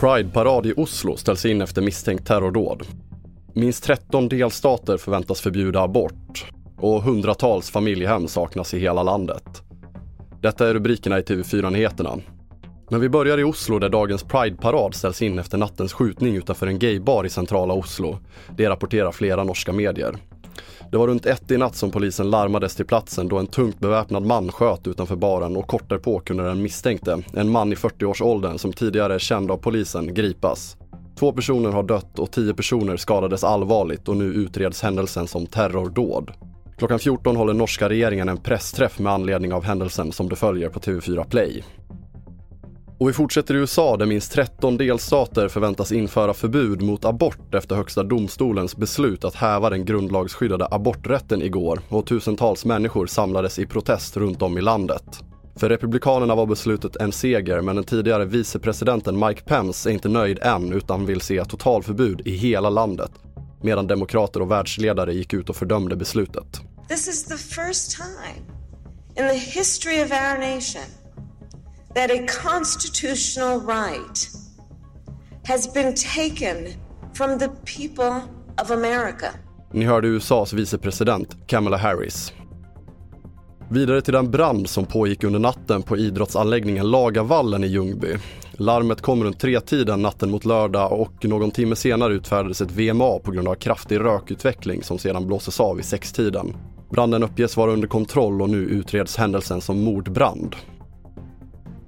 Pride-parad i Oslo ställs in efter misstänkt terrordåd. Minst 13 delstater förväntas förbjuda abort och hundratals familjehem saknas i hela landet. Detta är rubrikerna i TV4-nyheterna. Men vi börjar i Oslo där dagens Pride-parad ställs in efter nattens skjutning utanför en gaybar i centrala Oslo. Det rapporterar flera norska medier. Det var runt ett i natt som polisen larmades till platsen då en tungt beväpnad man sköt utanför baren och kort därpå kunde den misstänkte, en man i 40-årsåldern som tidigare är känd av polisen, gripas. Två personer har dött och tio personer skadades allvarligt och nu utreds händelsen som terrordåd. Klockan 14 håller norska regeringen en pressträff med anledning av händelsen som du följer på TV4 Play. Och vi fortsätter i USA där minst 13 delstater förväntas införa förbud mot abort efter Högsta domstolens beslut att häva den grundlagsskyddade aborträtten igår och tusentals människor samlades i protest runt om i landet. För Republikanerna var beslutet en seger men den tidigare vicepresidenten Mike Pence är inte nöjd än utan vill se totalförbud i hela landet. Medan demokrater och världsledare gick ut och fördömde beslutet. This is the first time in the history of our nation that a constitutional right has been taken from the people of America. Ni hörde USAs vicepresident Kamala Harris. Vidare till den brand som pågick under natten på idrottsanläggningen Lagavallen i Ljungby. Larmet kom runt tretiden natten mot lördag och någon timme senare utfärdades ett VMA på grund av kraftig rökutveckling som sedan blåses av i sextiden. Branden uppges vara under kontroll och nu utreds händelsen som mordbrand.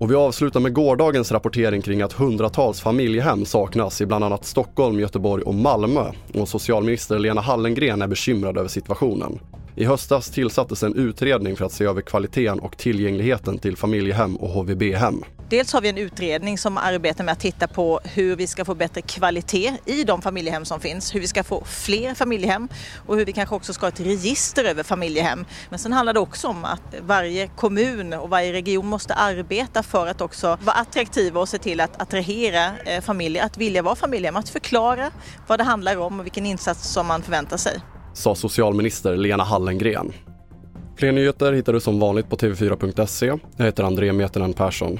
Och vi avslutar med gårdagens rapportering kring att hundratals familjehem saknas i bland annat Stockholm, Göteborg och Malmö. Och socialminister Lena Hallengren är bekymrad över situationen. I höstas tillsattes en utredning för att se över kvaliteten och tillgängligheten till familjehem och HVB-hem. Dels har vi en utredning som arbetar med att titta på hur vi ska få bättre kvalitet i de familjehem som finns, hur vi ska få fler familjehem och hur vi kanske också ska ha ett register över familjehem. Men sen handlar det också om att varje kommun och varje region måste arbeta för att också vara attraktiva och se till att attrahera eh, familjer att vilja vara familjehem, att förklara vad det handlar om och vilken insats som man förväntar sig sa socialminister Lena Hallengren. Fler nyheter hittar du som vanligt på tv4.se. Jag heter André Metenen Persson.